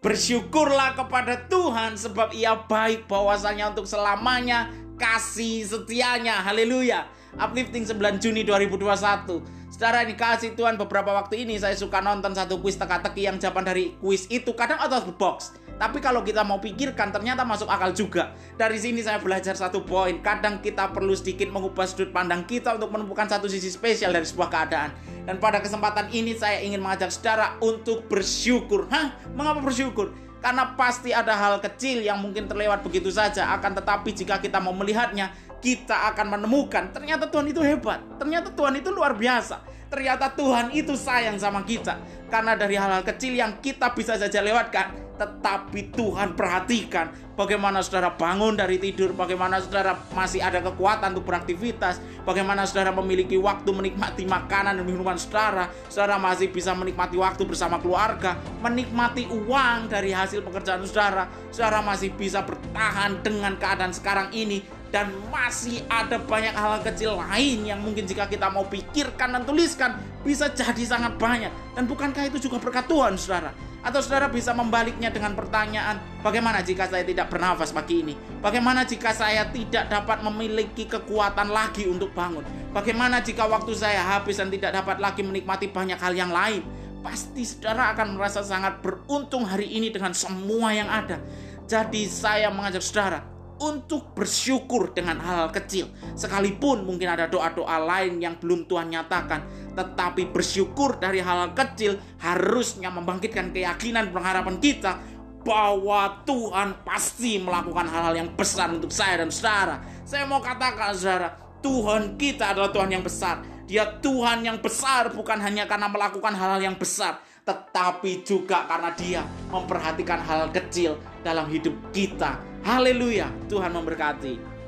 Bersyukurlah kepada Tuhan sebab ia baik bahwasanya untuk selamanya kasih setianya. Haleluya. Uplifting 9 Juni 2021. Saudara ini kasih Tuhan beberapa waktu ini saya suka nonton satu kuis teka-teki yang jawaban dari kuis itu kadang out of the box. Tapi kalau kita mau pikirkan ternyata masuk akal juga. Dari sini saya belajar satu poin. Kadang kita perlu sedikit mengubah sudut pandang kita untuk menemukan satu sisi spesial dari sebuah keadaan. Dan pada kesempatan ini saya ingin mengajak saudara untuk bersyukur. Hah? Mengapa bersyukur? Karena pasti ada hal kecil yang mungkin terlewat begitu saja. Akan tetapi jika kita mau melihatnya, kita akan menemukan ternyata Tuhan itu hebat. Ternyata Tuhan itu luar biasa. Ternyata Tuhan itu sayang sama kita. Karena dari hal-hal kecil yang kita bisa saja lewatkan, tetapi Tuhan perhatikan bagaimana saudara bangun dari tidur, bagaimana saudara masih ada kekuatan untuk beraktivitas, bagaimana saudara memiliki waktu menikmati makanan dan minuman saudara, saudara masih bisa menikmati waktu bersama keluarga, menikmati uang dari hasil pekerjaan saudara, saudara masih bisa bertahan dengan keadaan sekarang ini dan masih ada banyak hal kecil lain yang mungkin jika kita mau pikirkan dan tuliskan bisa jadi sangat banyak. Dan bukankah itu juga berkat Tuhan saudara? Atau saudara bisa membaliknya dengan pertanyaan bagaimana jika saya tidak bernafas pagi ini? Bagaimana jika saya tidak dapat memiliki kekuatan lagi untuk bangun? Bagaimana jika waktu saya habis dan tidak dapat lagi menikmati banyak hal yang lain? Pasti saudara akan merasa sangat beruntung hari ini dengan semua yang ada. Jadi saya mengajak saudara untuk bersyukur dengan hal-hal kecil. Sekalipun mungkin ada doa-doa lain yang belum Tuhan nyatakan, tetapi bersyukur dari hal-hal kecil harusnya membangkitkan keyakinan pengharapan kita bahwa Tuhan pasti melakukan hal-hal yang besar untuk saya dan saudara. Saya mau katakan saudara, Tuhan kita adalah Tuhan yang besar. Dia Tuhan yang besar bukan hanya karena melakukan hal-hal yang besar, tetapi juga karena Dia memperhatikan hal kecil dalam hidup kita. Haleluya, Tuhan memberkati.